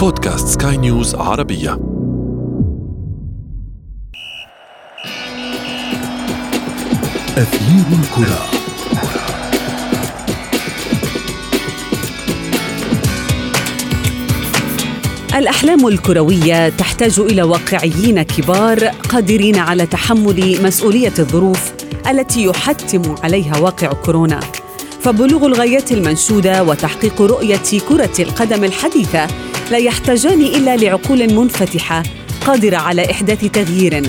بودكاست سكاي نيوز عربية. أثير الكرة. الأحلام الكروية تحتاج إلى واقعيين كبار قادرين على تحمل مسؤولية الظروف التي يحتم عليها واقع كورونا. فبلوغ الغايات المنشودة وتحقيق رؤية كرة القدم الحديثة لا يحتاجان إلا لعقول منفتحة قادرة على إحداث تغيير.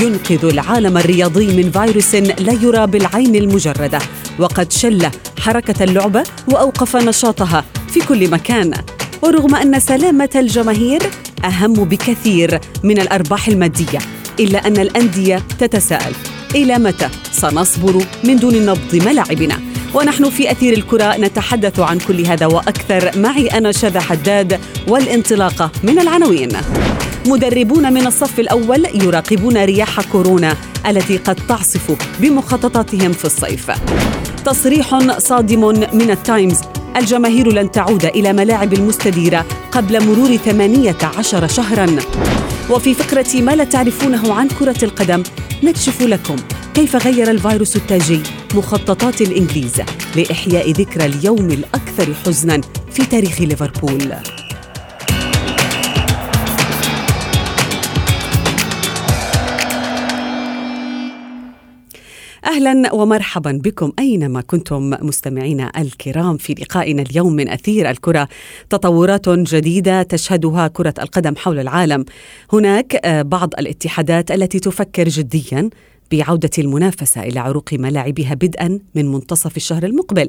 ينقذ العالم الرياضي من فيروس لا يرى بالعين المجردة وقد شل حركة اللعبة وأوقف نشاطها في كل مكان. ورغم أن سلامة الجماهير أهم بكثير من الأرباح المادية إلا أن الأندية تتساءل إلى متى سنصبر من دون نبض ملاعبنا. ونحن في أثير الكرة نتحدث عن كل هذا وأكثر. معي أنا شذى حداد والانطلاقة من العناوين. مدربون من الصف الأول يراقبون رياح كورونا التي قد تعصف بمخططاتهم في الصيف. تصريح صادم من التايمز. الجماهير لن تعود إلى ملاعب المستديرة قبل مرور 18 شهراً. وفي فقرة ما لا تعرفونه عن كرة القدم نكشف لكم كيف غير الفيروس التاجي مخططات الإنجليز لإحياء ذكرى اليوم الأكثر حزناً في تاريخ ليفربول. أهلا ومرحبا بكم أينما كنتم مستمعينا الكرام في لقائنا اليوم من أثير الكرة. تطورات جديدة تشهدها كرة القدم حول العالم. هناك آه، بعض الاتحادات التي تفكر جديا بعودة المنافسة إلى عروق ملاعبها بدءا من منتصف الشهر المقبل.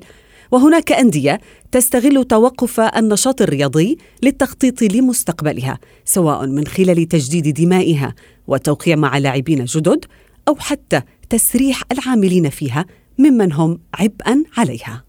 وهناك أندية تستغل توقف النشاط الرياضي للتخطيط لمستقبلها سواء من خلال تجديد دمائها وتوقيع مع لاعبين جدد أو حتى تسريح العاملين فيها ممن هم عبئا عليها.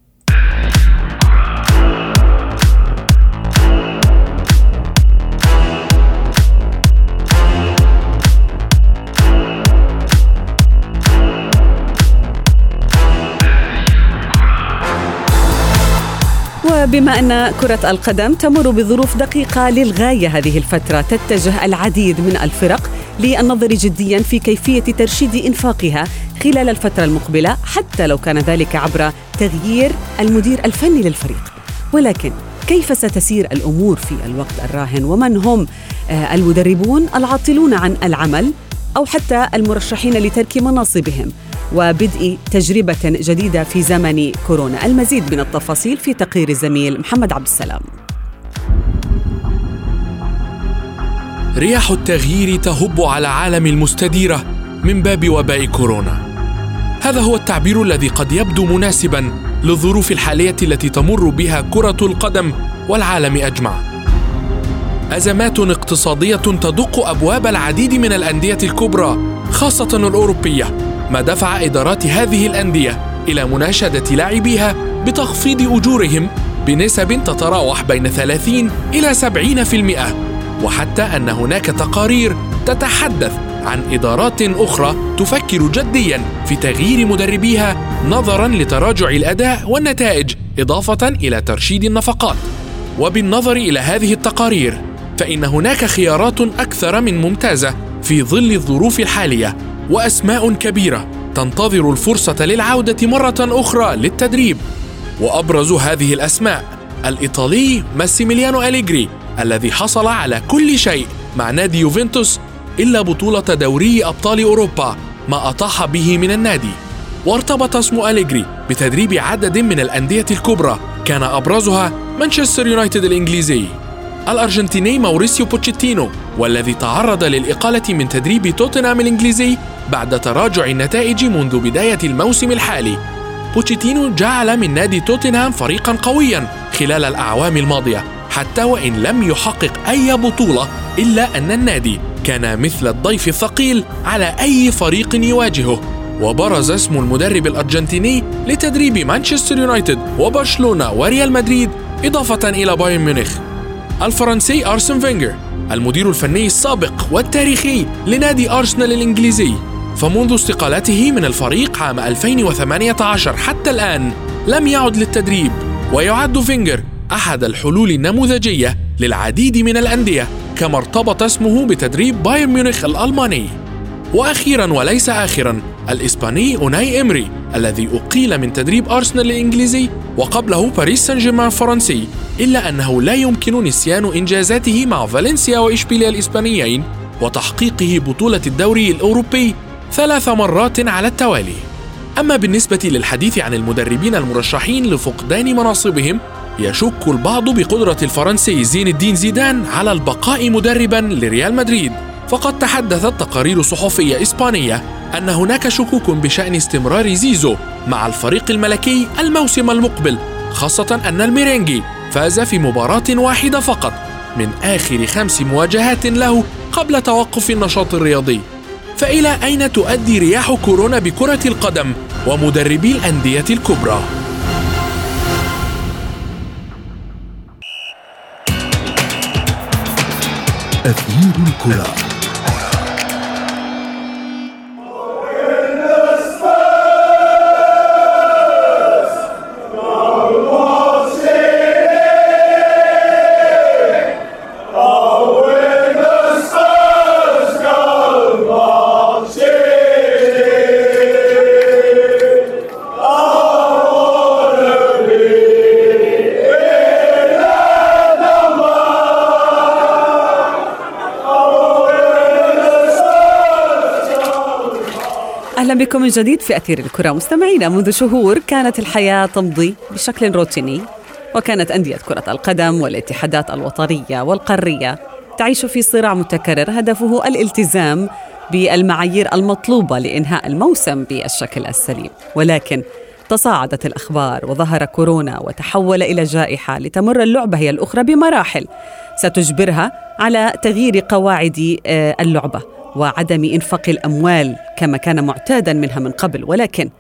وبما أن كرة القدم تمر بظروف دقيقة للغاية هذه الفترة تتجه العديد من الفرق للنظر جديا في كيفية ترشيد إنفاقها خلال الفترة المقبلة حتى لو كان ذلك عبر تغيير المدير الفني للفريق. ولكن كيف ستسير الأمور في الوقت الراهن؟ ومن هم آه، المدربون العاطلون عن العمل أو حتى المرشحين لترك مناصبهم؟ وبدء تجربة جديدة في زمن كورونا. المزيد من التفاصيل في تقرير الزميل محمد عبد السلام. رياح التغيير تهب على عالم المستديرة من باب وباء كورونا. هذا هو التعبير الذي قد يبدو مناسبا للظروف الحالية التي تمر بها كرة القدم والعالم أجمع. أزمات اقتصادية تدق أبواب العديد من الأندية الكبرى خاصة الأوروبية ما دفع إدارات هذه الأندية إلى مناشدة لاعبيها بتخفيض أجورهم بنسب تتراوح بين 30 إلى 70% وحتى أن هناك تقارير تتحدث عن إدارات أخرى تفكر جديا في تغيير مدربيها نظرا لتراجع الأداء والنتائج إضافة إلى ترشيد النفقات. وبالنظر إلى هذه التقارير فإن هناك خيارات أكثر من ممتازة في ظل الظروف الحالية وأسماء كبيرة تنتظر الفرصة للعودة مرة أخرى للتدريب. وأبرز هذه الأسماء الإيطالي ماسيميليانو أليجري. الذي حصل على كل شيء مع نادي يوفنتوس إلا بطولة دوري أبطال أوروبا ما أطاح به من النادي. وارتبط اسم أليجري بتدريب عدد من الأندية الكبرى. كان أبرزها مانشستر يونايتد الإنجليزي. الأرجنتيني موريسيو بوتشيتينو والذي تعرض للإقالة من تدريب توتنهام الإنجليزي بعد تراجع النتائج منذ بداية الموسم الحالي. بوتشيتينو جعل من نادي توتنهام فريقا قويا خلال الأعوام الماضية. حتى وإن لم يحقق أي بطولة إلا أن النادي كان مثل الضيف الثقيل على أي فريق يواجهه. وبرز اسم المدرب الأرجنتيني لتدريب مانشستر يونايتد وبرشلونة وريال مدريد إضافة إلى بايرن ميونخ. الفرنسي أرسن فينجر المدير الفني السابق والتاريخي لنادي أرسنال الإنجليزي. فمنذ استقالته من الفريق عام 2018 حتى الآن لم يعد للتدريب. ويعد فينجر أحد الحلول النموذجية للعديد من الأندية كما ارتبط اسمه بتدريب بايرن ميونخ الألماني. وأخيرا وليس آخرا الإسباني أوناي إمري الذي أقيل من تدريب أرسنال الإنجليزي وقبله باريس سان جيرمان الفرنسي إلا أنه لا يمكن نسيان إنجازاته مع فالنسيا وإشبيليا الإسبانيين وتحقيقه بطولة الدوري الأوروبي ثلاث مرات على التوالي. أما بالنسبة للحديث عن المدربين المرشحين لفقدان مناصبهم يشك البعض بقدرة الفرنسي زين الدين زيدان على البقاء مدربا لريال مدريد فقد تحدثت تقارير صحفية إسبانية أن هناك شكوك بشأن استمرار زيزو مع الفريق الملكي الموسم المقبل خاصة أن الميرينجي فاز في مباراة واحدة فقط من آخر خمس مواجهات له قبل توقف النشاط الرياضي فإلى أين تؤدي رياح كورونا بكرة القدم ومدربي الأندية الكبرى؟ أثير الكرة. أهلا بكم من جديد في أثير الكرة. مستمعينا منذ شهور كانت الحياة تمضي بشكل روتيني وكانت أندية كرة القدم والاتحادات الوطنية والقارية تعيش في صراع متكرر. هدفه الالتزام بالمعايير المطلوبة لإنهاء الموسم بالشكل السليم. ولكن تصاعدت الأخبار وظهر كورونا وتحول إلى جائحة لتمر اللعبة هي الأخرى بمراحل ستجبرها على تغيير قواعد آه، اللعبة. وعدم إنفاق الأموال كما كان معتادا منها من قبل. ولكن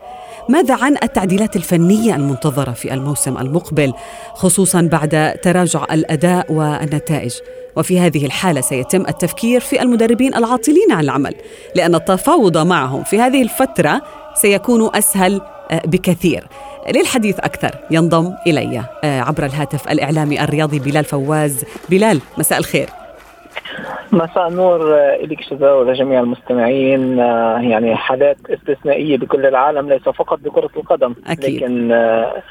ماذا عن التعديلات الفنية المنتظرة في الموسم المقبل خصوصا بعد تراجع الأداء والنتائج؟ وفي هذه الحالة سيتم التفكير في المدربين العاطلين عن العمل لأن التفاوض معهم في هذه الفترة سيكون أسهل آه، بكثير. للحديث أكثر ينضم إلي آه، عبر الهاتف الإعلامي الرياضي بلال فواز. بلال مساء الخير. مساء النور آه، إليك شذا ولجميع المستمعين آه، يعني حالات استثنائية بكل العالم ليس فقط بكرة القدم أكيد. لكن آه،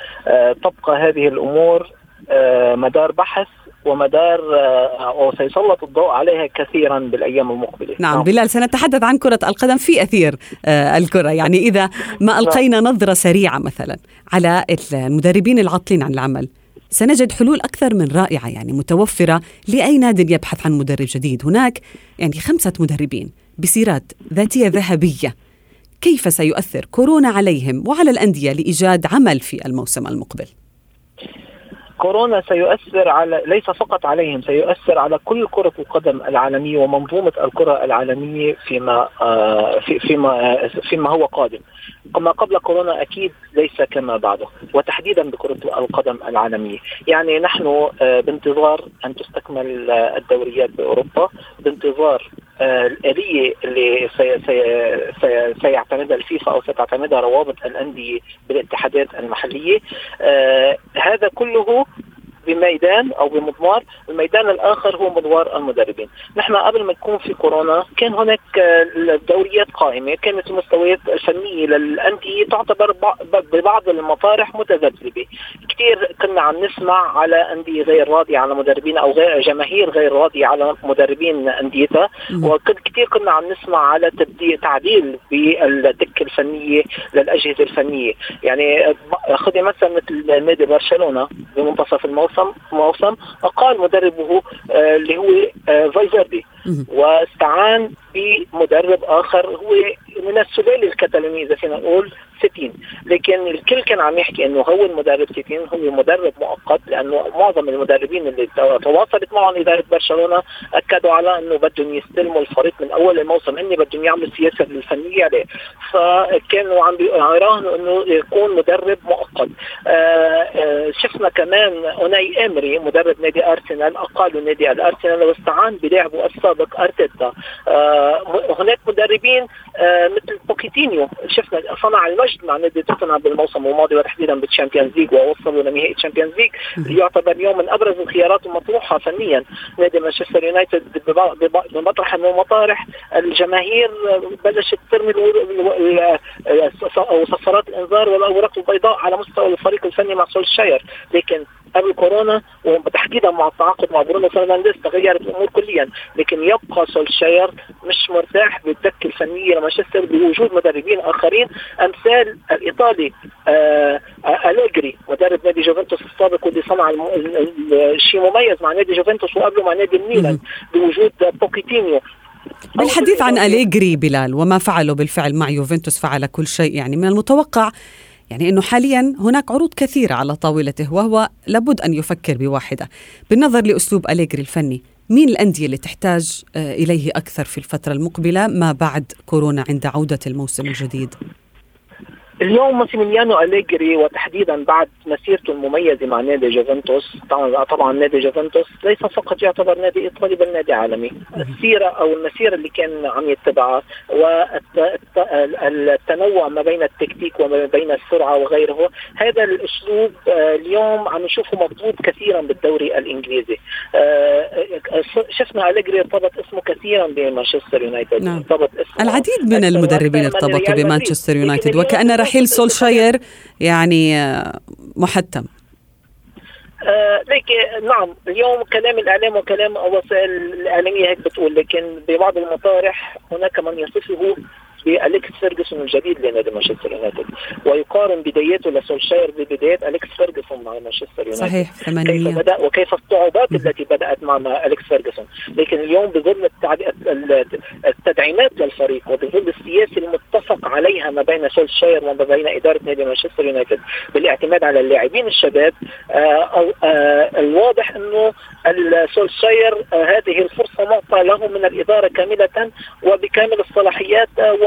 تبقى هذه الأمور مدار بحث ومدار أو سيسلط الضوء عليها كثيرا بالأيام المقبلة نعم, نعم. بلال سنتحدث عن كرة القدم في أثير الكرة يعني إذا ما. ألقينا نظرة سريعة مثلا على المدربين العاطلين عن العمل سنجد حلول أكثر من رائعة يعني متوفرة لأي ناد يبحث عن مدرب جديد. هناك يعني خمسة مدربين بسيرات ذاتية ذهبية. كيف سيؤثر كورونا عليهم وعلى الأندية لإيجاد عمل في الموسم المقبل؟ كورونا سيؤثر على ليس فقط عليهم سيؤثر على كل كرة القدم العالمية ومنظومة الكرة العالمية فيما آه، فيما فيما هو قادم. ما قبل كورونا أكيد ليس كما بعده وتحديدا بكرة القدم العالمية، يعني نحن آه، بانتظار أن تستكمل آه، الدوريات بأوروبا، بانتظار آه، الآلية اللي سي سي سي سيعتمدها الفيفا أو ستعتمدها روابط الأندية بالاتحادات المحلية. آه هذا كله بميدان أو بمضمار، الميدان الآخر هو مضمار المدربين، نحن قبل ما يكون في كورونا كان هناك الدوريات قائمة، كانت المستويات الفنيه للأندية تعتبر ببعض المطارح متذبذبة، كثير كنا عم نسمع على أندية غير راضية على مدربين أو غير جماهير غير راضية على مدربين أنديتها، وكثير كنا عم نسمع على تبديل تعديل بالدكة الفنية للأجهزة الفنية، يعني خذي مثلا مثل نادي برشلونة بمنتصف الموسم. موسم موسم اقال مدربه آه، اللي هو آه، فايزردي واستعان بمدرب آخر هو من السلاله الكتالونيه اذا فينا نقول ستين. لكن الكل كان عم يحكي إنه هو المدرب ستين هو مدرب مؤقت لأنه معظم المدربين اللي تواصلت معهم إدارة برشلونة أكدوا على إنه بدهم يستلموا الفريق من أول الموسم هن بدهم يعملوا السياسة الفنيه عليه فكانوا عم يراهنوا إنه يكون مدرب مؤقت. آه، آآ شفنا كمان أوناي إمري مدرب نادي أرسنال أقالوا نادي الأرسنال واستعان بلاعبه السابق. أرتيتا. آه، هناك مدربين مثل بوكيتينيو. شفنا صنع المجد مع نادي توتنهام بالموسم الماضي وتحديدا بالتشامبيونز ليج ووصلوا لنهائي الشامبيونز ليج يعتبر اليوم من أبرز الخيارات المطروحة فنيا. نادي مانشستر يونايتد بمطرح من المطارح. الجماهير بلشت ترمي صفارات الإنذار والأوراق البيضاء على مستوى الفريق الفني مع سولشاير. لكن قبل كورونا وتحديدا مع التعاقد مع برونو فرنانديز تغيرت الأمور كليا لكن يبقى سولشاير مش مرتاح بالدكه الفنية لمانشستر بوجود مدربين آخرين. أمثال الإيطالي آه أليجري مدرب نادي جوفنتوس السابق واللي صنع شيء مميز مع نادي جوفنتوس وقبله مع نادي الميلان بوجود بوكيتينيو. بالحديث عن أليجري بلال وما فعله بالفعل مع يوفنتوس فعل كل شيء يعني من المتوقع يعني إنه حاليا هناك عروض كثيرة على طاولته وهو لابد أن يفكر بواحدة بالنظر لأسلوب أليجري الفني مين الأندية اللي تحتاج إليه أكثر في الفترة المقبلة ما بعد كورونا عند عودة الموسم الجديد؟ اليوم ماسيميليانو أليجري وتحديدا بعد مسيرته المميزة مع نادي جوفنتوس. طبعا طبعا نادي جوفنتوس ليس فقط يعتبر نادي إيطالي بل نادي عالمي. السيرة أو المسيرة اللي كان عم يتبعها والتنوع ما بين التكتيك وما بين السرعة وغيره هذا الأسلوب اليوم عم نشوفه مطلوب كثيرا بالدوري الإنجليزي. شفنا أليجري؟ ارتبط اسمه كثيرا بمانشستر يونايتد. نعم. ارتبط اسمه العديد من المدربين ارتبطوا بمانشستر يونايتد وكأن رحيل سولشاير يعني آه، محتم. آه لكن نعم اليوم كلام الإعلام وكلام الوسائل الإعلامية هيك بتقول لكن ببعض المطارح هناك من يصفه باليكس فيرجسون الجديد لنادي مانشستر يونايتد. ويقارن بداياته لسولشاير ببدايات أليكس فيرجسون مع مانشستر يونايتد. صحيح كيف بدأ وكيف الصعوبات التي بدأت مع أليكس فيرجسون. لكن اليوم بظل التدعيمات للفريق وبظل السياسة المتفق عليها ما بين سولشاير وما بين إدارة نادي مانشستر يونايتد. بالاعتماد على اللاعبين الشباب آه آه الواضح أنه سولشاير آه هذه الفرصة معطى له من الإدارة كاملة وبكامل الصلاحيات و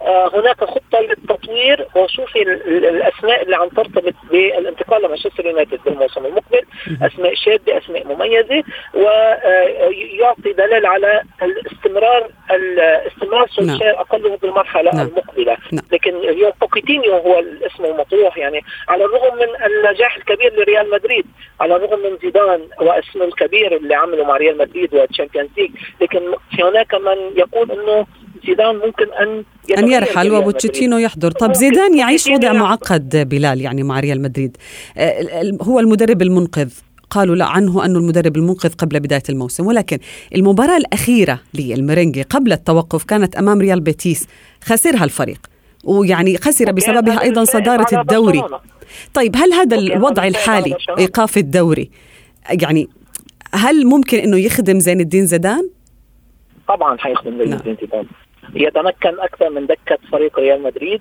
وهناك خطة للتطوير وشوفي الأسماء اللي عم ترتبط بالانتقال لمانشستر يونايتد بالموسم المقبل أسماء شابة أسماء مميزة ويعطي دلالة على الاستمرار لاستمرار سولشاير نعم. أقله بالمرحلة نعم. المقبلة نعم. لكن اليوم بوكيتينيو هو الاسم المطروح يعني على الرغم من النجاح الكبير لريال مدريد على الرغم من زيدان واسمه الكبير اللي عمله مع ريال مدريد والتشامبيونز ليج لكن هناك من يقول إنه زيدان ممكن أن أن يرحل وبوكيتينيو يحضر. طب زيدان يعيش وضع معقد بلال يعني مع ريال مدريد. آه، هو المدرب المنقذ. قالوا لا عنه أنه المدرب المنقذ قبل بداية الموسم. ولكن المباراة الأخيرة للمرنجي قبل التوقف كانت أمام ريال بيتيس. خسرها الفريق. ويعني خسر بسببها أيضا صدارة الدوري. طيب هل هذا الوضع الحالي إيقاف الدوري يعني هل ممكن أنه يخدم زين الدين زيدان؟ طبعا حيخدم زين الدين زيدان. يتمكن أكثر من دكة فريق ريال مدريد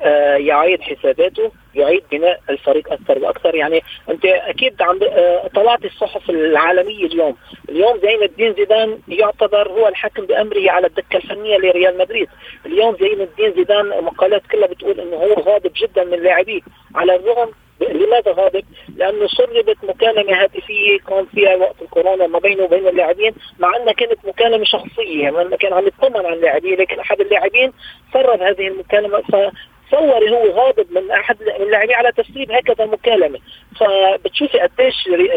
آه، يعيد حساباته يعيد بناء الفريق أكثر وأكثر. يعني أنت أكيد عم آه، طلعت الصحف العالمية اليوم. اليوم زين الدين زيدان يعتبر هو الحاكم بأمره على الدكة الفنية لريال مدريد. اليوم زين الدين زيدان مقالات كلها بتقول إنه هو غاضب جدا من لاعبيه. على الرغم لماذا غاضب؟ لأنه سربت مكالمه هاتفية كان فيها وقت الكورونا ما بينه وبين اللاعبين مع أنها كانت مكالمه شخصية يعني كان عم يطمن عن اللاعبين لكن أحد اللاعبين سرب هذه المكالمه تصوري هو غاضب من أحد اللاعبين على تسريب هكذا مكالمه فبتشوفي قديش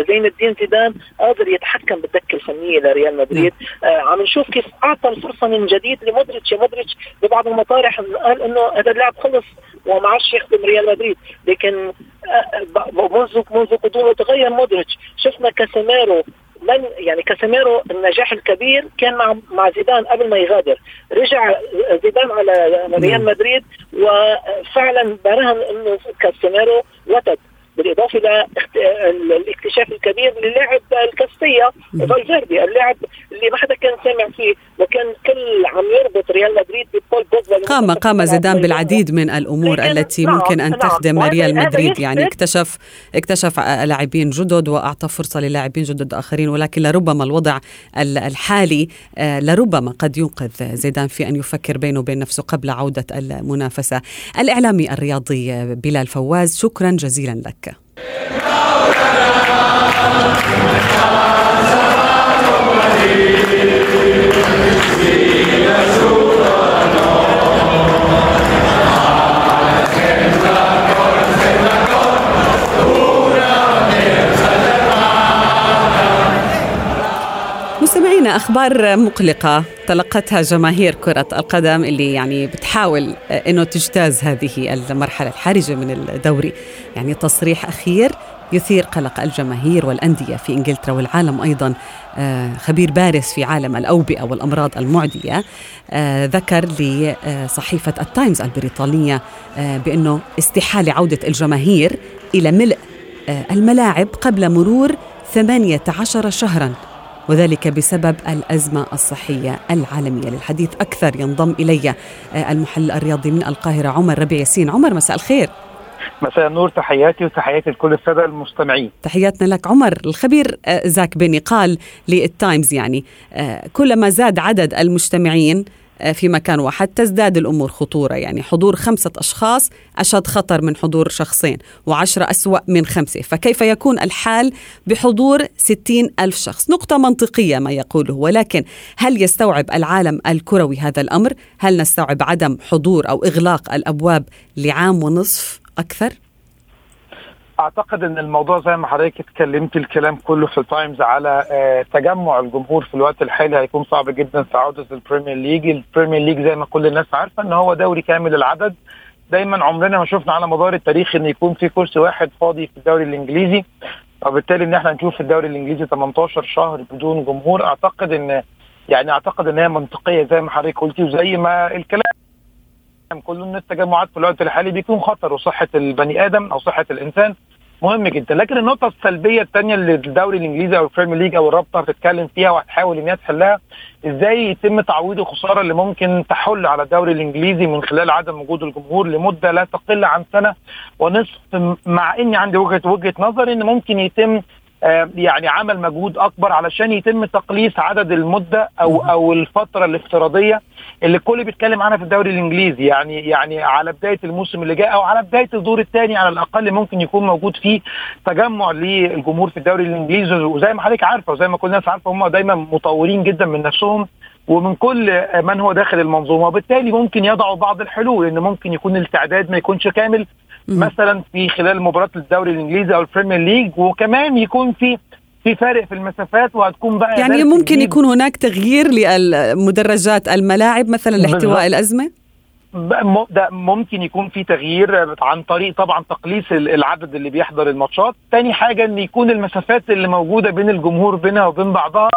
زين الدين زيدان قادر يتحكم بالدكة الفنية لريال مدريد. نعم. آه عم نشوف كيف أعطى الفرصة من جديد لمودريتش. مودريتش ببعض المطارح قال إنه هذا اللاعب خلص وما عادش يخدم ريال مدريد. لكن آه منذ منذ قدومه تغير مودريتش. شفنا كاسيميرو من يعني كاسيميرو النجاح الكبير كان مع مع زيدان قبل ما يغادر رجع زيدان على ريال نعم. مدريد وفعلا برهن إنه كاسيميرو وتد بالإضافة للاكتشاف الكبير للاعب الكاستيا فالفيردي اللاعب اللي ما حدا كان سامع فيه وكان الكل عم يربط ريال مدريد ببول بوجبا قام قام زيدان بالعديد من الأمور التي نعم ممكن أن نعم. تخدم ريال مدريد. يعني اكتشف اكتشف لاعبين جدد وأعطى فرصة للاعبين جدد آخرين ولكن لربما الوضع الحالي آه، لربما قد ينقذ زيدان في أن يفكر بينه وبين نفسه قبل عودة المنافسة. الإعلامي الرياضي بلال فواز شكرا جزيلا لك. Amen. مستمعينا أخبار مقلقة تلقتها جماهير كرة القدم اللي يعني بتحاول إنه تجتاز هذه المرحلة الحرجة من الدوري. يعني تصريح أخير يثير قلق الجماهير والأندية في إنجلترا والعالم أيضا. آه، خبير بارز في عالم الأوبئة والأمراض المعدية آه، ذكر لصحيفة التايمز البريطانية آه، بأنه استحالة عودة الجماهير إلى ملء الملاعب قبل مرور 18 شهرا. وذلك بسبب الأزمة الصحية العالمية. للحديث أكثر ينضم إلي المحلل الرياضي من القاهرة عمر ربيع ياسين. عمر مساء الخير. مساء النور تحياتي وتحياتي لكل السادة المستمعين. تحياتنا لك عمر. الخبير آه، زاك بني قال للتايمز يعني آه، كلما زاد عدد المجتمعين آه، في مكان واحد. تزداد الأمور خطورة يعني حضور خمسة أشخاص أشد خطر من حضور شخصين وعشرة أسوأ من خمسة. فكيف يكون الحال بحضور ستين ألف شخص؟ نقطة منطقية ما يقوله ولكن هل يستوعب العالم الكروي هذا الأمر؟ هل نستوعب عدم حضور أو إغلاق الأبواب لعام ونصف أكثر؟ أعتقد إن الموضوع زي ما حضرتك اتكلمت الكلام كله في التايمز على آه، تجمع الجمهور في الوقت الحالي هيكون صعب جدا في عودة البريمير ليج، البريمير ليج زي ما كل الناس عارفة إن هو دوري كامل العدد. دايما عمرنا ما شفنا على مدار التاريخ إن يكون في كرسي واحد فاضي في الدوري الإنجليزي. وبالتالي إن إحنا نشوف الدوري الإنجليزي 18 شهر بدون جمهور أعتقد إن يعني أعتقد إن هي منطقية زي ما حضرتك قلتي وزي ما الكلام كله إن التجمعات في الوقت الحالي بيكون خطر وصحة البني آدم أو صحة الإنسان. مهم جدا. لكن النقطة السلبية الثانية اللي الدوري الإنجليزي أو البريمير ليج أو الرابطة بتتكلم فيها وهتحاول إن هي تحلها إزاي يتم تعويض الخسارة اللي ممكن تحل على الدوري الإنجليزي من خلال عدم وجود الجمهور لمدة لا تقل عن سنة ونصف؟ مع إني عندي وجهه وجهة نظر إن ممكن يتم يعني عمل مجهود أكبر علشان يتم تقليص عدد المدة أو أو الفترة الافتراضية اللي الكل بيتكلم عنها في الدوري الإنجليزي. يعني يعني على بداية الموسم اللي جاي أو على بداية الدور الثاني على الأقل ممكن يكون موجود فيه تجمع للجمهور في الدوري الإنجليزي. وزي ما حضرتك عارفة وزي ما كل الناس عارفة هم دايما مطورين جدا من نفسهم ومن كل من هو داخل المنظومة. وبالتالي ممكن يضعوا بعض الحلول إن ممكن يكون الاستعداد ما يكونش كامل مثلا في خلال مباراة الدوري الإنجليزي أو البريمير ليج وكمان يكون في في فارق في المسافات وهتكون بقى يعني ممكن يكون هناك تغيير للمدرجات الملاعب مثلا لاحتواء الأزمة؟ ده ممكن يكون في تغيير عن طريق طبعا تقليص العدد اللي بيحضر الماتشات. تاني حاجة إن يكون المسافات اللي موجودة بين الجمهور بينها وبين بعضها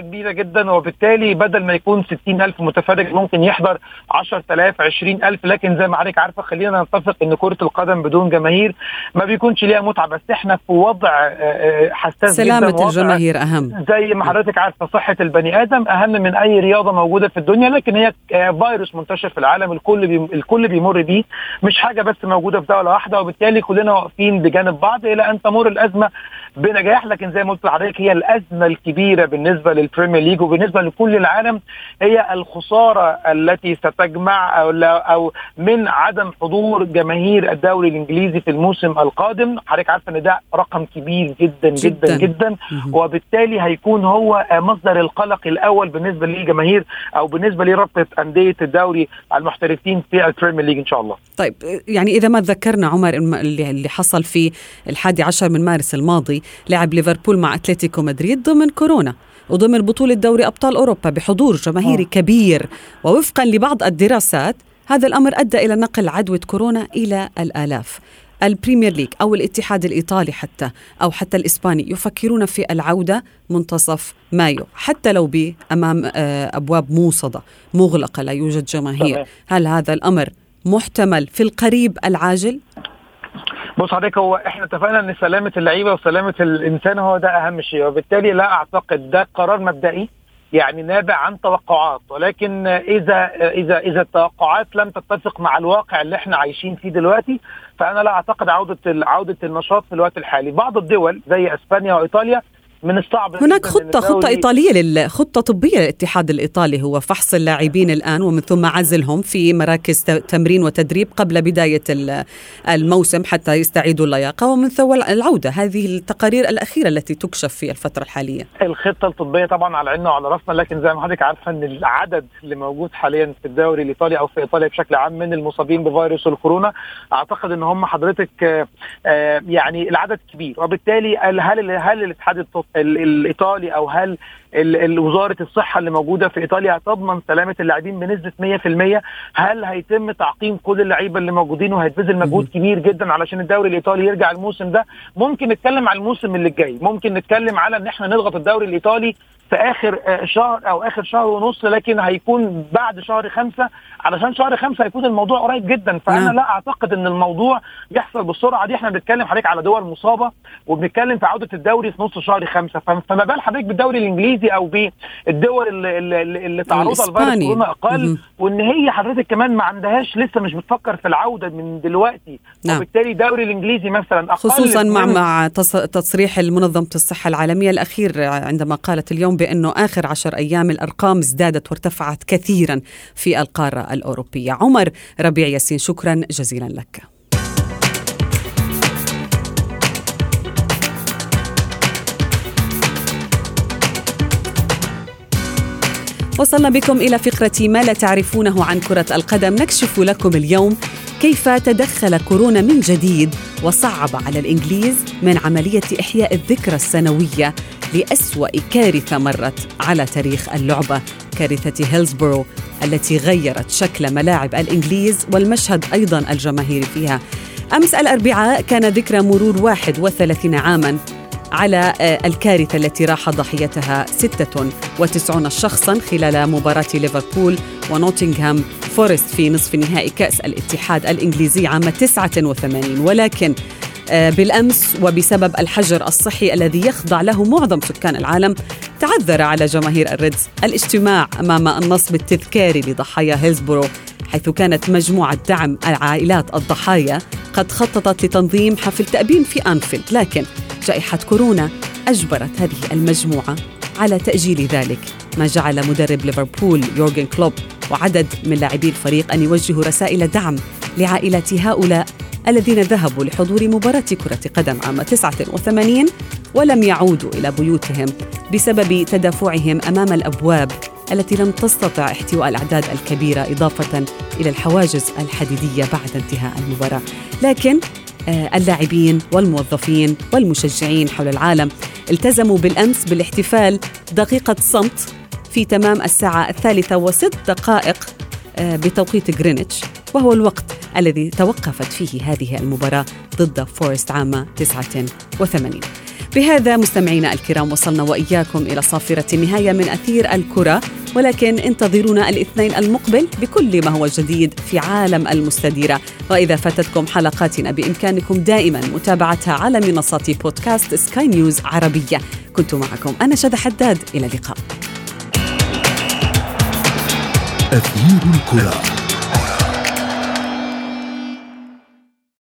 كبيرة جدا وبالتالي بدل ما يكون 60 ألف متفرج ممكن يحضر 10000 20000 لكن زي ما حضرتك عارفة خلينا نتفق إن كرة القدم بدون جماهير ما بيكونش ليها متعة بس إحنا في وضع آه، آه، حساس سلامة جدا الجماهير أهم. زي ما حضرتك عارفة صحة البني آدم أهم من أي رياضة موجودة في الدنيا لكن هي آه، فيروس منتشر في العالم الكل بي الكل بيمر بيه مش حاجة بس موجودة في دولة واحدة وبالتالي كلنا واقفين بجانب بعض إلى أن تمر الأزمة بنجاح لكن زي ما قلت لحضرتك هي الأزمة الكبيرة بالنسبة للبريمير ليج وبالنسبة لكل العالم هي الخسارة التي ستنجم أو أو من عدم حضور جماهير الدوري الإنجليزي في الموسم القادم. حضرتك عارفة إن ده رقم كبير جدا جدا جدا, جدا. وبالتالي هيكون هو مصدر القلق الأول بالنسبة للجماهير أو بالنسبة لرابطة أندية الدوري المحترفين في البريمير ليج إن شاء الله. طيب يعني إذا ما تذكرنا عمر اللي حصل في الحادي عشر من مارس الماضي لعب ليفربول مع أتلتيكو مدريد زمن كورونا. وضمن بطولة دوري أبطال أوروبا بحضور جماهيري أوه. كبير ووفقا لبعض الدراسات هذا الأمر أدى إلى نقل عدوى كورونا إلى الآلاف البريمير ليج أو الاتحاد الإيطالي حتى أو حتى الإسباني يفكرون في العودة منتصف مايو حتى لو بأمام آه، أبواب موصدة مغلقة لا يوجد جماهير هل هذا الأمر محتمل في القريب العاجل؟ بص حضرتك هو إحنا اتفقنا إن سلامة اللعيبة وسلامة الإنسان هو ده أهم شيء وبالتالي لا أعتقد ده قرار مبدئي يعني نابع عن توقعات ولكن إذا إذا إذا التوقعات لم تتفق مع الواقع اللي إحنا عايشين فيه دلوقتي فأنا لا أعتقد عودة عودة النشاط في الوقت الحالي. بعض الدول زي إسبانيا وإيطاليا من الصعب هناك خطة خطة إيطالية للخطة طبية للاتحاد الإيطالي. هو فحص اللاعبين الآن ومن ثم عزلهم في مراكز تمرين وتدريب قبل بداية الموسم حتى يستعيدوا اللياقة. ومن ثم العودة هذه التقارير الأخيرة التي تكشف في الفترة الحالية. الخطة الطبية طبعا على عيننا وعلى رأسنا لكن زي ما حضرتك عارفة أن العدد اللي موجود حاليا في الدوري الإيطالي أو في إيطاليا بشكل عام من المصابين بفيروس الكورونا أعتقد أن هم حضرتك آه، يعني العدد كبير. وبالتالي هل هل الاتحاد الإيطالي أو هل وزارة الصحة اللي موجودة في إيطاليا هتضمن سلامة اللاعبين بنسبة 100% هل هيتم تعقيم كل اللعيبة اللي موجودين وهيتبذل مجهود كبير جدا علشان الدوري الإيطالي يرجع الموسم ده؟ ممكن نتكلم على الموسم اللي جاي. ممكن نتكلم على إن إحنا نضغط الدوري الإيطالي في آخر شهر أو آخر شهر ونص لكن هيكون بعد شهر خمسة. علشان شهر خمسة هيكون الموضوع قريب جدا. فأنا نعم. لا أعتقد إن الموضوع يحصل بالسرعه دي إحنا بنتكلم حضرتك على دول مصابة وبنتكلم في عودة الدوري في نص شهر خمسة. فما بال حضرتك بالدوري الإنجليزي أو بالدول اللي, اللي, اللي تعرضها لفيروس كورونا أقل. وإن هي حضرتك كمان ما عندهاش لسه مش بتفكر في العودة من دلوقتي. نعم. وبالتالي الدوري الإنجليزي مثلا أقل. خصوصا مع مع تصريح المنظمه الصحة العالمية الأخير عندما قالت اليوم بأنه آخر عشر أيام الأرقام ازدادت وارتفعت كثيرا في القارة الأوروبية. عمر ربيع ياسين شكرا جزيلا لك. وصلنا بكم إلى فقرة ما لا تعرفونه عن كرة القدم. نكشف لكم اليوم كيف تدخل كورونا من جديد وصعب على الإنجليز من عملية إحياء الذكرى السنوية. لأسوأ كارثة مرت على تاريخ اللعبة كارثة هيلزبورو التي غيرت شكل ملاعب الإنجليز والمشهد أيضا الجماهيري فيها. أمس الأربعاء كان ذكرى مرور 31 عاما على آه، الكارثة التي راح ضحيتها 96 شخصا خلال مباراة ليفربول ونوتنغهام فورست في نصف نهائي كأس الاتحاد الإنجليزي عام 89 ولكن بالأمس وبسبب الحجر الصحي الذي يخضع له معظم سكان العالم تعذر على جماهير الريدز الاجتماع أمام النصب التذكاري لضحايا هيلزبورو حيث كانت مجموعة دعم العائلات الضحايا قد خططت لتنظيم حفل تأبين في أنفيلد لكن جائحة كورونا أجبرت هذه المجموعة على تأجيل ذلك ما جعل مدرب ليفربول يورجن كلوب وعدد من لاعبي الفريق أن يوجهوا رسائل دعم لعائلات هؤلاء الذين ذهبوا لحضور مباراة كرة قدم عام 89 ولم يعودوا إلى بيوتهم بسبب تدافعهم أمام الأبواب التي لم تستطع احتواء الأعداد الكبيرة إضافة إلى الحواجز الحديدية بعد انتهاء المباراة. لكن آه، اللاعبين والموظفين والمشجعين حول العالم التزموا بالأمس بالاحتفال دقيقة صمت في تمام الساعة الثالثة وست دقائق آه، بتوقيت غرينتش وهو الوقت الذي توقفت فيه هذه المباراة ضد فورست عام 89 بهذا مستمعينا الكرام وصلنا وإياكم إلى صافرة النهاية من أثير الكرة. ولكن انتظرونا الاثنين المقبل بكل ما هو جديد في عالم المستديرة. وإذا فاتتكم حلقاتنا بإمكانكم دائما متابعتها على منصات بودكاست سكاي نيوز عربية. كنت معكم أنا شذى حداد. إلى اللقاء. أثير الكرة.